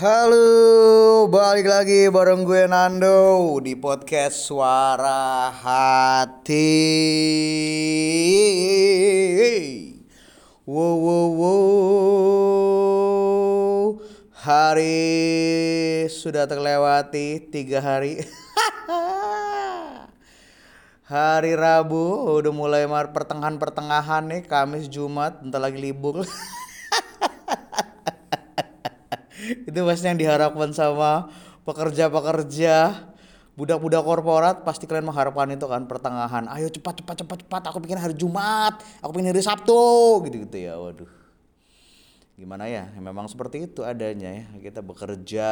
Halo, balik lagi bareng gue Nando di podcast Suara Hati. Wow, wow, wow. Hari sudah terlewati tiga hari. Hari Rabu udah mulai mar pertengahan-pertengahan nih, Kamis, Jumat, bentar lagi libur. itu pasti yang diharapkan sama pekerja-pekerja budak-budak korporat pasti kalian mengharapkan itu kan pertengahan. Ayo cepat cepat cepat cepat. Aku pengen hari Jumat. Aku pengen hari Sabtu. Gitu gitu ya waduh. Gimana ya? Memang seperti itu adanya ya. Kita bekerja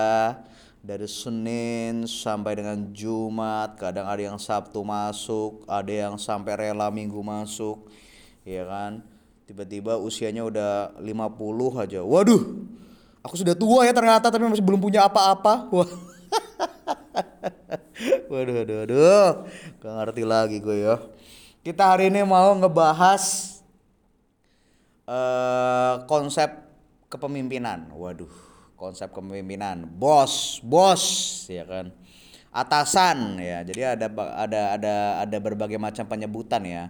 dari Senin sampai dengan Jumat. Kadang ada yang Sabtu masuk ada yang sampai rela Minggu masuk. Ya kan? Tiba-tiba usianya udah 50 aja. Waduh aku sudah tua ya ternyata tapi masih belum punya apa-apa. Wah. waduh, waduh, waduh. Gak ngerti lagi gue ya. Kita hari ini mau ngebahas uh, konsep kepemimpinan. Waduh, konsep kepemimpinan. Bos, bos, ya kan. Atasan ya. Jadi ada ada ada ada berbagai macam penyebutan ya.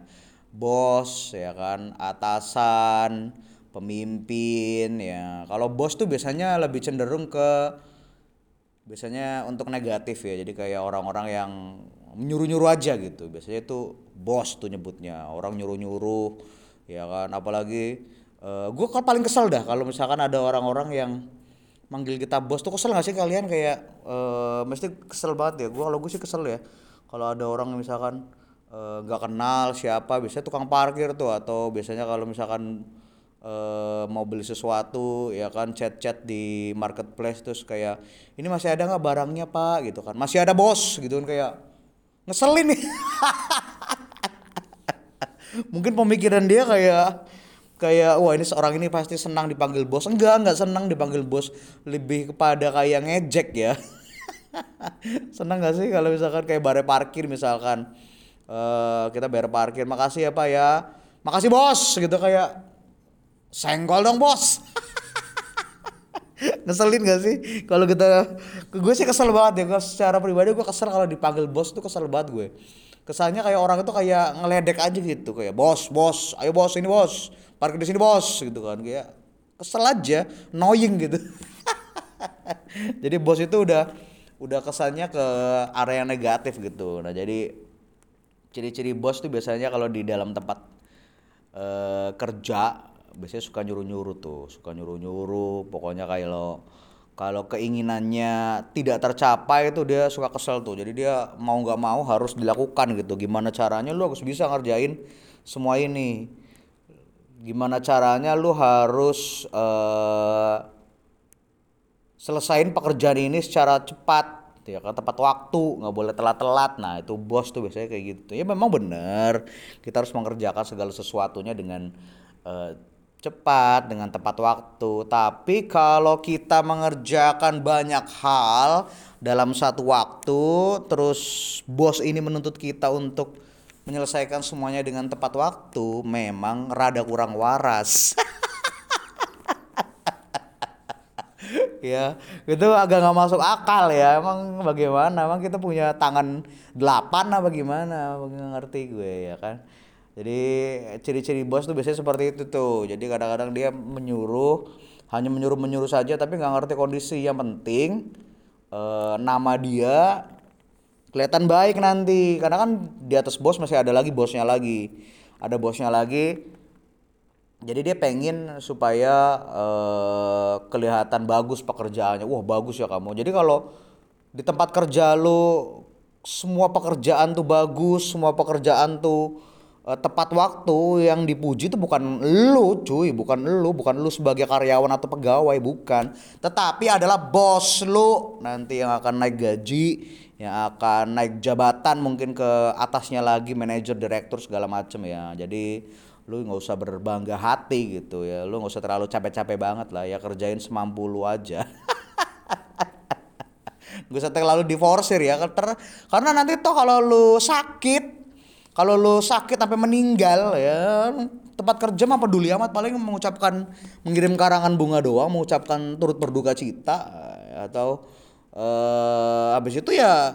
Bos ya kan, atasan, pemimpin ya. Kalau bos tuh biasanya lebih cenderung ke biasanya untuk negatif ya. Jadi kayak orang-orang yang nyuruh-nyuruh aja gitu. Biasanya itu bos tuh nyebutnya. Orang nyuruh-nyuruh ya kan. Apalagi uh, eh, gue kan paling kesel dah kalau misalkan ada orang-orang yang manggil kita bos tuh kesel gak sih kalian kayak uh, mesti kesel banget ya. Gue kalau gue sih kesel ya. Kalau ada orang misalkan eh, nggak uh, kenal siapa biasanya tukang parkir tuh atau biasanya kalau misalkan uh, mau beli sesuatu ya kan chat-chat di marketplace terus kayak ini masih ada nggak barangnya pak? Gitu kan. Masih ada bos. Gitu kan kayak ngeselin nih. Mungkin pemikiran dia kayak kayak wah ini seorang ini pasti senang dipanggil bos. Enggak enggak senang dipanggil bos. Lebih kepada kayak ngejek ya. Senang gak sih kalau misalkan kayak bare parkir misalkan? Uh, kita bayar parkir. Makasih ya pak ya. Makasih bos. Gitu kayak senggol dong bos. Ngeselin gak sih? Kalau kita gue sih kesel banget ya. Gue secara pribadi gue kesel kalau dipanggil bos tuh kesel banget gue. Kesannya kayak orang itu kayak ngeledek aja gitu. Kayak bos bos ayo bos ini bos parkir di sini bos gitu kan. Kayak kesel aja annoying gitu. Jadi bos itu udah udah kesannya ke area negatif gitu. Nah jadi ciri-ciri bos tuh biasanya kalau di dalam tempat uh, kerja biasanya suka nyuruh-nyuruh tuh, suka nyuruh-nyuruh, pokoknya kalau kalau keinginannya tidak tercapai itu dia suka kesel tuh. Jadi dia mau nggak mau harus dilakukan gitu. Gimana caranya lu harus bisa ngerjain semua ini. Gimana caranya lu harus uh, selesain pekerjaan ini secara cepat ya kan tepat waktu nggak boleh telat-telat nah itu bos tuh biasanya kayak gitu ya memang benar kita harus mengerjakan segala sesuatunya dengan uh, cepat dengan tepat waktu. Tapi kalau kita mengerjakan banyak hal dalam satu waktu, terus bos ini menuntut kita untuk menyelesaikan semuanya dengan tepat waktu, memang rada kurang waras. ya itu agak nggak masuk akal ya emang bagaimana emang kita punya tangan delapan apa gimana ngerti gue ya kan jadi ciri-ciri bos tuh biasanya seperti itu tuh. Jadi kadang-kadang dia menyuruh, hanya menyuruh-menyuruh saja tapi nggak ngerti kondisi. Yang penting eh, nama dia kelihatan baik nanti. Karena kan di atas bos masih ada lagi bosnya lagi. Ada bosnya lagi. Jadi dia pengen supaya eh, kelihatan bagus pekerjaannya. Wah bagus ya kamu. Jadi kalau di tempat kerja lu semua pekerjaan tuh bagus, semua pekerjaan tuh uh, tepat waktu yang dipuji itu bukan lu cuy. Bukan lu bukan lu sebagai karyawan atau pegawai bukan. Tetapi adalah bos lu nanti yang akan naik gaji yang akan naik jabatan mungkin ke atasnya lagi manajer direktur segala macem ya. Jadi lu nggak usah berbangga hati gitu ya. Lu nggak usah terlalu capek-capek banget lah ya. Kerjain semampu lu aja. Gue usah terlalu diforsir ya. Karena nanti toh kalau lu sakit kalau lo sakit sampai meninggal ya tempat kerja mah peduli amat. Paling mengucapkan mengirim karangan bunga doang mengucapkan turut berduka cita atau eh habis itu ya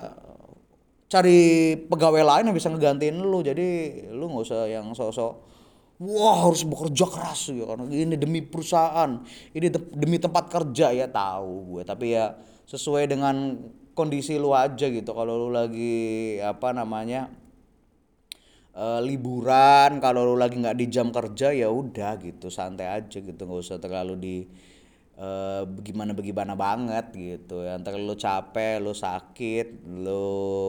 cari pegawai lain yang bisa ngegantiin lu jadi lu nggak usah yang sosok wah harus bekerja keras ya karena ini demi perusahaan ini te- demi tempat kerja. Ya tahu gue. Tapi ya sesuai dengan kondisi lu aja gitu. Kalau lu lagi apa namanya eh, liburan kalau lu lagi nggak di jam kerja ya udah gitu santai aja gitu nggak usah terlalu di eh, bagaimana bagaimana banget gitu. Ya ntar lu capek lu sakit lu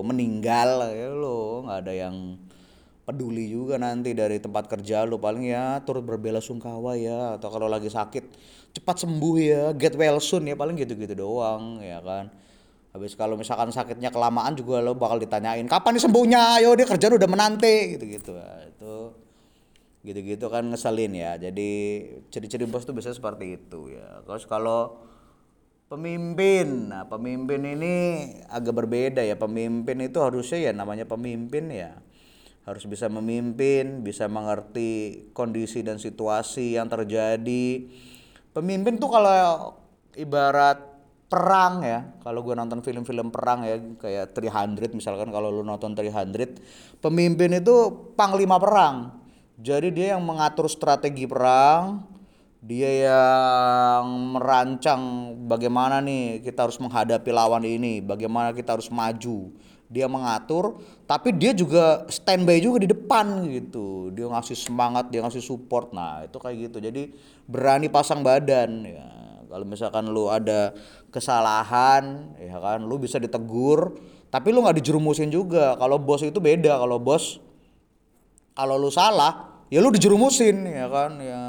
meninggal ya lu nggak ada yang peduli juga nanti dari tempat kerja lu. Paling ya turut berbela sungkawa ya atau kalau lagi sakit cepat sembuh ya get well soon ya paling gitu-gitu doang ya kan Habis kalau misalkan sakitnya kelamaan juga lo bakal ditanyain kapan nih sembuhnya, ayo dia kerjaan udah menanti gitu-gitu. Nah, itu gitu-gitu kan ngeselin ya. Jadi ciri-ciri bos tuh biasanya seperti itu ya. Terus kalau pemimpin, nah pemimpin ini agak berbeda ya. Pemimpin itu harusnya ya namanya pemimpin ya harus bisa memimpin, bisa mengerti kondisi dan situasi yang terjadi. Pemimpin tuh kalau ibarat perang ya. Kalau gue nonton film-film perang ya kayak 300 misalkan kalau lu nonton 300 pemimpin itu panglima perang. Jadi dia yang mengatur strategi perang dia yang merancang bagaimana nih kita harus menghadapi lawan ini bagaimana kita harus maju. Dia mengatur tapi dia juga standby juga di depan gitu. Dia ngasih semangat dia ngasih support. Nah itu kayak gitu. Jadi berani pasang badan ya kalau misalkan lu ada kesalahan ya kan lu bisa ditegur tapi lu nggak dijerumusin juga. Kalau bos itu beda kalau bos kalau lu salah ya lu dijerumusin ya kan ya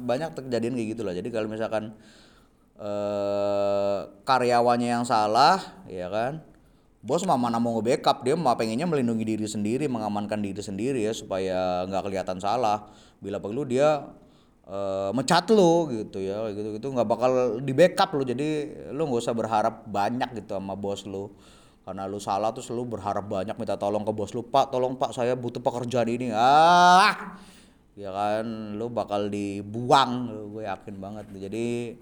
banyak kejadian kayak gitu lah jadi kalau misalkan eh, karyawannya yang salah ya kan bos mah mana mau nge-backup dia mah pengennya melindungi diri sendiri mengamankan diri sendiri ya supaya nggak kelihatan salah. Bila perlu dia eh, mecat lo gitu ya gitu gitu nggak bakal di backup lo jadi lo nggak usah berharap banyak gitu sama bos lo karena lu salah terus lu berharap banyak minta tolong ke bos lu pak tolong pak saya butuh pekerjaan ini. Ah! Ya kan lu bakal dibuang. Gue yakin banget. Jadi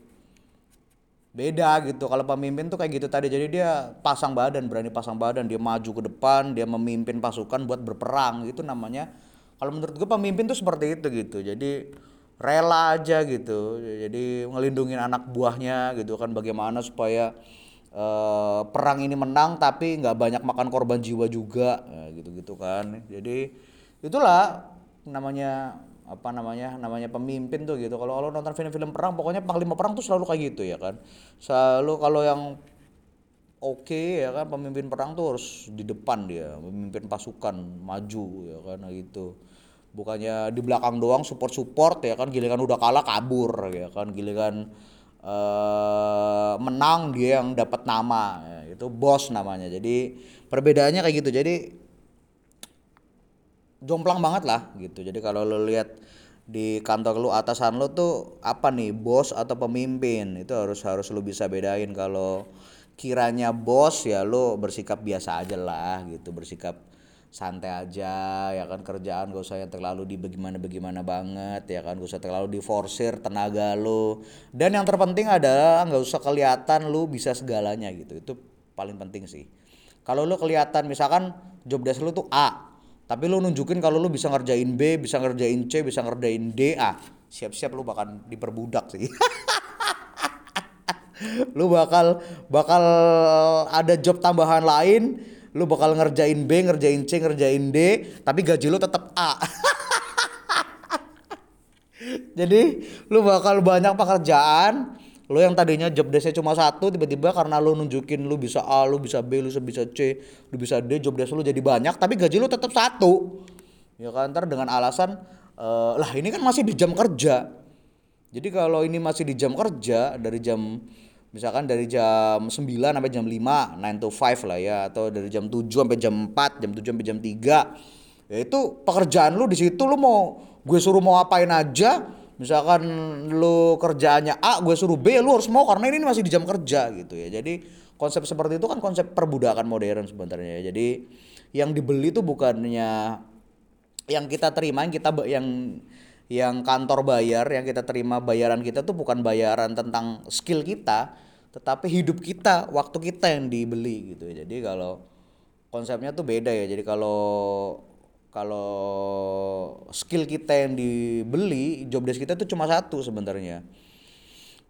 beda gitu. Kalau pemimpin tuh kayak gitu tadi. Jadi dia pasang badan berani pasang badan. Dia maju ke depan dia memimpin pasukan buat berperang. Itu namanya kalau menurut gue pemimpin tuh seperti itu gitu. Jadi rela aja gitu. Jadi ngelindungin anak buahnya gitu kan bagaimana supaya eh, perang ini menang tapi nggak banyak makan korban jiwa juga. Gitu gitu kan. Jadi itulah namanya apa namanya namanya pemimpin tuh gitu. Kalau kalau nonton film-film perang pokoknya panglima perang tuh selalu kayak gitu ya kan. Selalu kalau yang oke ya kan pemimpin perang tuh harus di depan dia memimpin pasukan maju ya kan nah gitu bukannya di belakang doang support support ya kan? Giliran udah kalah kabur ya kan? Giliran eh menang dia yang dapat nama. Ya, itu bos namanya. Jadi perbedaannya kayak gitu. Jadi jomplang banget lah gitu. Jadi kalau lo lihat di kantor lu atasan lu tuh apa nih? Bos atau pemimpin? Itu harus harus lu bisa bedain. Kalau kiranya bos ya lu bersikap biasa aja lah gitu. Bersikap santai aja ya kan kerjaan gak usah yang terlalu di bagaimana bagaimana banget ya kan gak usah terlalu diforsir tenaga lu dan yang terpenting adalah nggak usah kelihatan lu bisa segalanya gitu itu paling penting sih kalau lu kelihatan misalkan job desk lu tuh A tapi lu nunjukin kalau lu bisa ngerjain B, bisa ngerjain C, bisa ngerjain D, ah siap-siap lu bakal diperbudak sih. lu bakal bakal ada job tambahan lain, lu bakal ngerjain B, ngerjain C, ngerjain D, tapi gaji lu tetap A. Jadi lu bakal banyak pekerjaan, lu yang tadinya job desknya cuma satu tiba-tiba karena lu nunjukin lu bisa A, lu bisa B, lu bisa C, lu bisa D, job desk lu jadi banyak tapi gaji lu tetap satu. Ya kan ntar dengan alasan eh, lah ini kan masih di jam kerja. Jadi kalau ini masih di jam kerja dari jam misalkan dari jam 9 sampai jam 5, 9 to 5 lah ya atau dari jam 7 sampai jam 4, jam 7 sampai jam 3. Ya itu pekerjaan lu di situ lu mau gue suruh mau apain aja. Misalkan lu kerjaannya A gue suruh B lu harus mau karena ini masih di jam kerja gitu ya. Jadi konsep seperti itu kan konsep perbudakan modern sebenarnya jadi yang dibeli itu bukannya yang kita terima yang kita yang yang kantor bayar yang kita terima bayaran kita tuh bukan bayaran tentang skill kita tetapi hidup kita waktu kita yang dibeli gitu. Jadi kalau konsepnya tuh beda ya. Jadi kalau kalau skill kita yang dibeli job desk kita tuh cuma satu sebenarnya.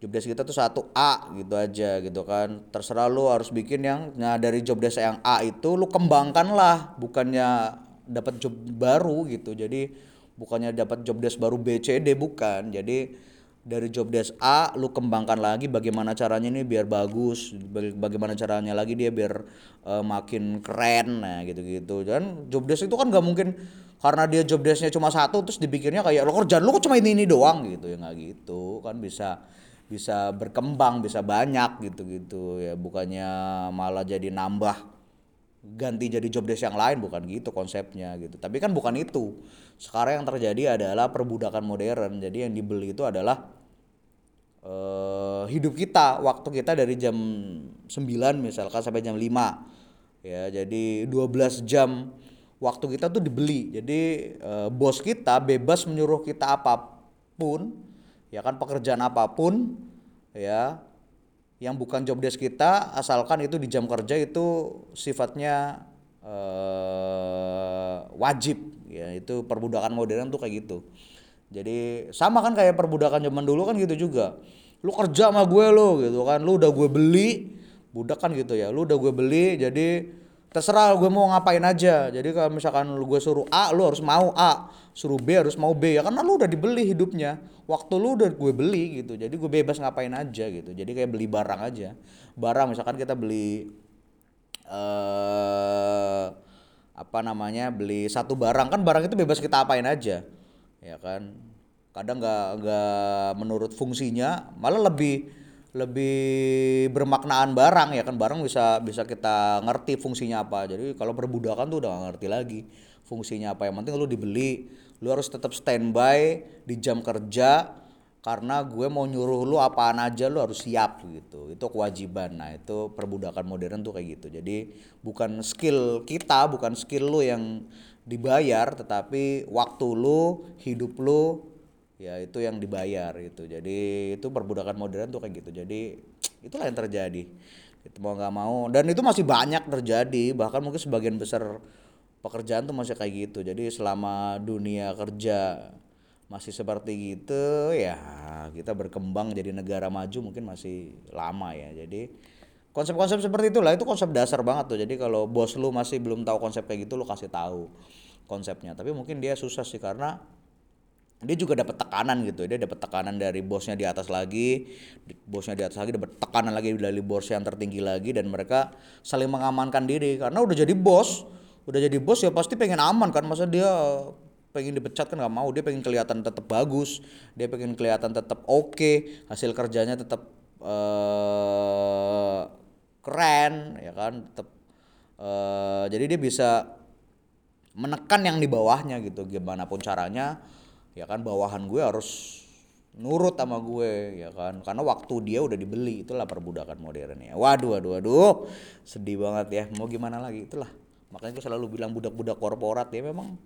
Job desk kita tuh satu A gitu aja gitu kan. Terserah lu harus bikin yang nah dari job desk yang A itu lu kembangkan lah bukannya dapat job baru gitu. Jadi bukannya dapat job desk baru B C D bukan. Jadi dari job desk A lu kembangkan lagi bagaimana caranya ini biar bagus bagaimana caranya lagi dia biar uh, makin keren nah gitu-gitu. Dan job desk itu kan nggak mungkin karena dia job desknya cuma satu terus dipikirnya kayak lo kerjaan lu cuma ini ini doang gitu. Ya nggak gitu. Kan bisa bisa berkembang bisa banyak gitu-gitu. Ya bukannya malah jadi nambah ganti jadi job desk yang lain bukan gitu konsepnya gitu. Tapi kan bukan itu. Sekarang yang terjadi adalah perbudakan modern. Jadi yang dibeli itu adalah uh, hidup kita waktu kita dari jam 9 misalkan sampai jam 5 ya jadi 12 jam waktu kita tuh dibeli. Jadi uh, bos kita bebas menyuruh kita apa pun ya kan pekerjaan apa pun ya yang bukan job desk kita asalkan itu di jam kerja itu sifatnya eh, wajib. Ya itu perbudakan modern tuh kayak gitu. Jadi sama kan kayak perbudakan zaman dulu kan gitu juga. Lu kerja sama gue lo gitu kan lu udah gue beli budak kan gitu ya lu udah gue beli jadi terserah gue mau ngapain aja. Jadi kalau misalkan lu gue suruh A lu harus mau A. Suruh B harus mau B. Ya karena lu udah dibeli hidupnya. Waktu lu udah gue beli gitu. Jadi gue bebas ngapain aja gitu. Jadi kayak beli barang aja. Barang misalkan kita beli eh apa namanya beli satu barang. Kan barang itu bebas kita apain aja. Ya kan? Kadang nggak nggak menurut fungsinya malah lebih lebih bermaknaan barang ya kan? Barang bisa bisa kita ngerti fungsinya apa. Jadi kalau perbudakan tuh udah gak ngerti lagi fungsinya apa. Yang penting lu dibeli lu harus tetap standby di jam kerja karena gue mau nyuruh lu apaan aja lu harus siap gitu. Itu kewajiban. Nah itu perbudakan modern tuh kayak gitu. Jadi bukan skill kita bukan skill lu yang dibayar tetapi waktu lu hidup lu ya itu yang dibayar itu jadi itu perbudakan modern tuh kayak gitu. Jadi itulah yang terjadi. Itu mau nggak mau. Dan itu masih banyak terjadi. Bahkan mungkin sebagian besar pekerjaan tuh masih kayak gitu. Jadi selama dunia kerja masih seperti gitu ya kita berkembang jadi negara maju mungkin masih lama ya. Jadi konsep-konsep seperti itulah. Itu konsep dasar banget tuh. Jadi kalau bos lu masih belum tahu konsep kayak gitu lu kasih tahu konsepnya. Tapi mungkin dia susah sih karena dia juga dapat tekanan gitu dia dapat tekanan dari bosnya di atas lagi bosnya di atas lagi dapat tekanan lagi dari bos yang tertinggi lagi dan mereka saling mengamankan diri. Karena udah jadi bos udah jadi bos ya pasti pengen aman kan masa dia pengen dipecat kan nggak mau. Dia pengen kelihatan tetap bagus dia pengen kelihatan tetap oke okay, hasil kerjanya tetap uh, keren ya kan tetap uh, jadi dia bisa menekan yang di bawahnya gitu gimana pun caranya ya kan bawahan gue harus nurut sama gue ya kan. Karena waktu dia udah dibeli itulah perbudakan modern ya. Waduh waduh waduh. Sedih banget ya. Mau gimana lagi? Itulah. Makanya gue selalu bilang budak-budak korporat ya memang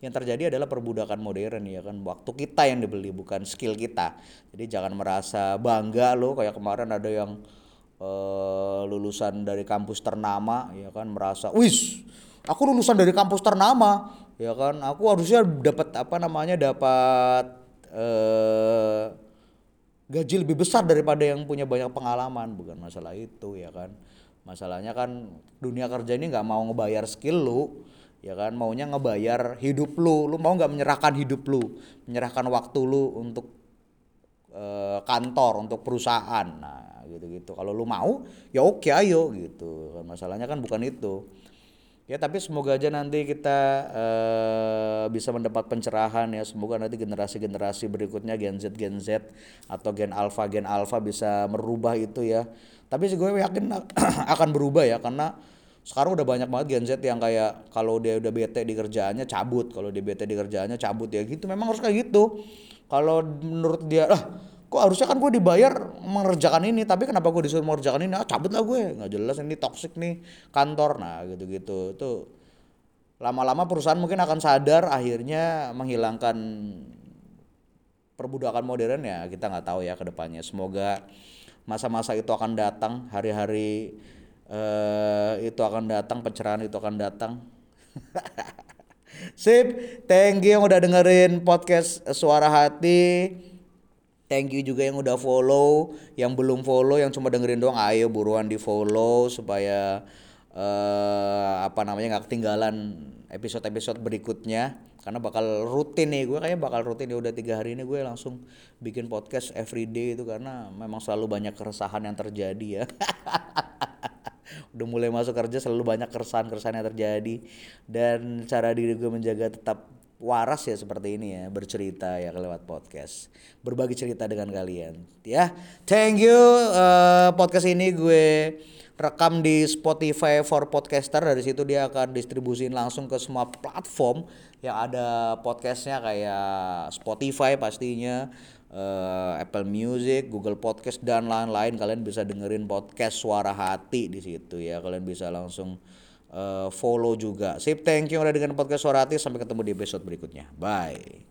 yang terjadi adalah perbudakan modern ya kan. Waktu kita yang dibeli bukan skill kita. Jadi jangan merasa bangga lo kayak kemarin ada yang uh, lulusan dari kampus ternama ya kan merasa wis aku lulusan dari kampus ternama ya kan aku harusnya dapat apa namanya dapat eh, gaji lebih besar daripada yang punya banyak pengalaman. Bukan masalah itu ya kan. Masalahnya kan dunia kerja ini nggak mau ngebayar skill lu ya kan. Maunya ngebayar hidup lu. Lu mau nggak menyerahkan hidup lu? Menyerahkan waktu lu untuk eh, kantor untuk perusahaan. Nah gitu gitu kalau lu mau ya oke ayo gitu. Masalahnya kan bukan itu Ya tapi semoga aja nanti kita uh, bisa mendapat pencerahan ya. Semoga nanti generasi-generasi berikutnya Gen Z, Gen Z atau Gen Alpha, Gen Alpha bisa merubah itu ya. Tapi sih gue yakin akan berubah ya karena sekarang udah banyak banget Gen Z yang kayak kalau dia udah bete di kerjaannya cabut, kalau dia bete di kerjaannya cabut ya gitu. Memang harus kayak gitu. Kalau menurut dia ah kok harusnya kan gue dibayar mengerjakan ini tapi kenapa gue disuruh mengerjakan ini? Ah cabut lah gue. Nggak jelas ini toxic nih kantor. Nah gitu gitu itu lama-lama perusahaan mungkin akan sadar akhirnya menghilangkan perbudakan modern ya. Kita nggak tahu ya ke depannya semoga masa-masa itu akan datang hari-hari uh, itu akan datang pencerahan itu akan datang. Sip thank you yang udah dengerin podcast suara hati Thank you juga yang udah follow, yang belum follow, yang cuma dengerin doang, ayo buruan di follow supaya uh, apa namanya nggak ketinggalan episode-episode berikutnya. Karena bakal rutin nih gue kayaknya bakal rutin ya udah tiga hari ini gue langsung bikin podcast everyday itu karena memang selalu banyak keresahan yang terjadi ya. Udah mulai masuk kerja selalu banyak keresahan-keresahan yang terjadi. Dan cara diri gue menjaga tetap waras ya seperti ini ya bercerita ya lewat podcast. Berbagi cerita dengan kalian ya. Thank you uh, podcast ini gue rekam di Spotify for podcaster. Dari situ dia akan distribusin langsung ke semua platform yang ada podcastnya kayak Spotify pastinya uh, Apple Music, Google Podcast dan lain-lain. Kalian bisa dengerin podcast suara hati di situ ya. Kalian bisa langsung uh, follow juga. Sip, thank you udah dengan podcast Suara Hati. Sampai ketemu di episode berikutnya. Bye.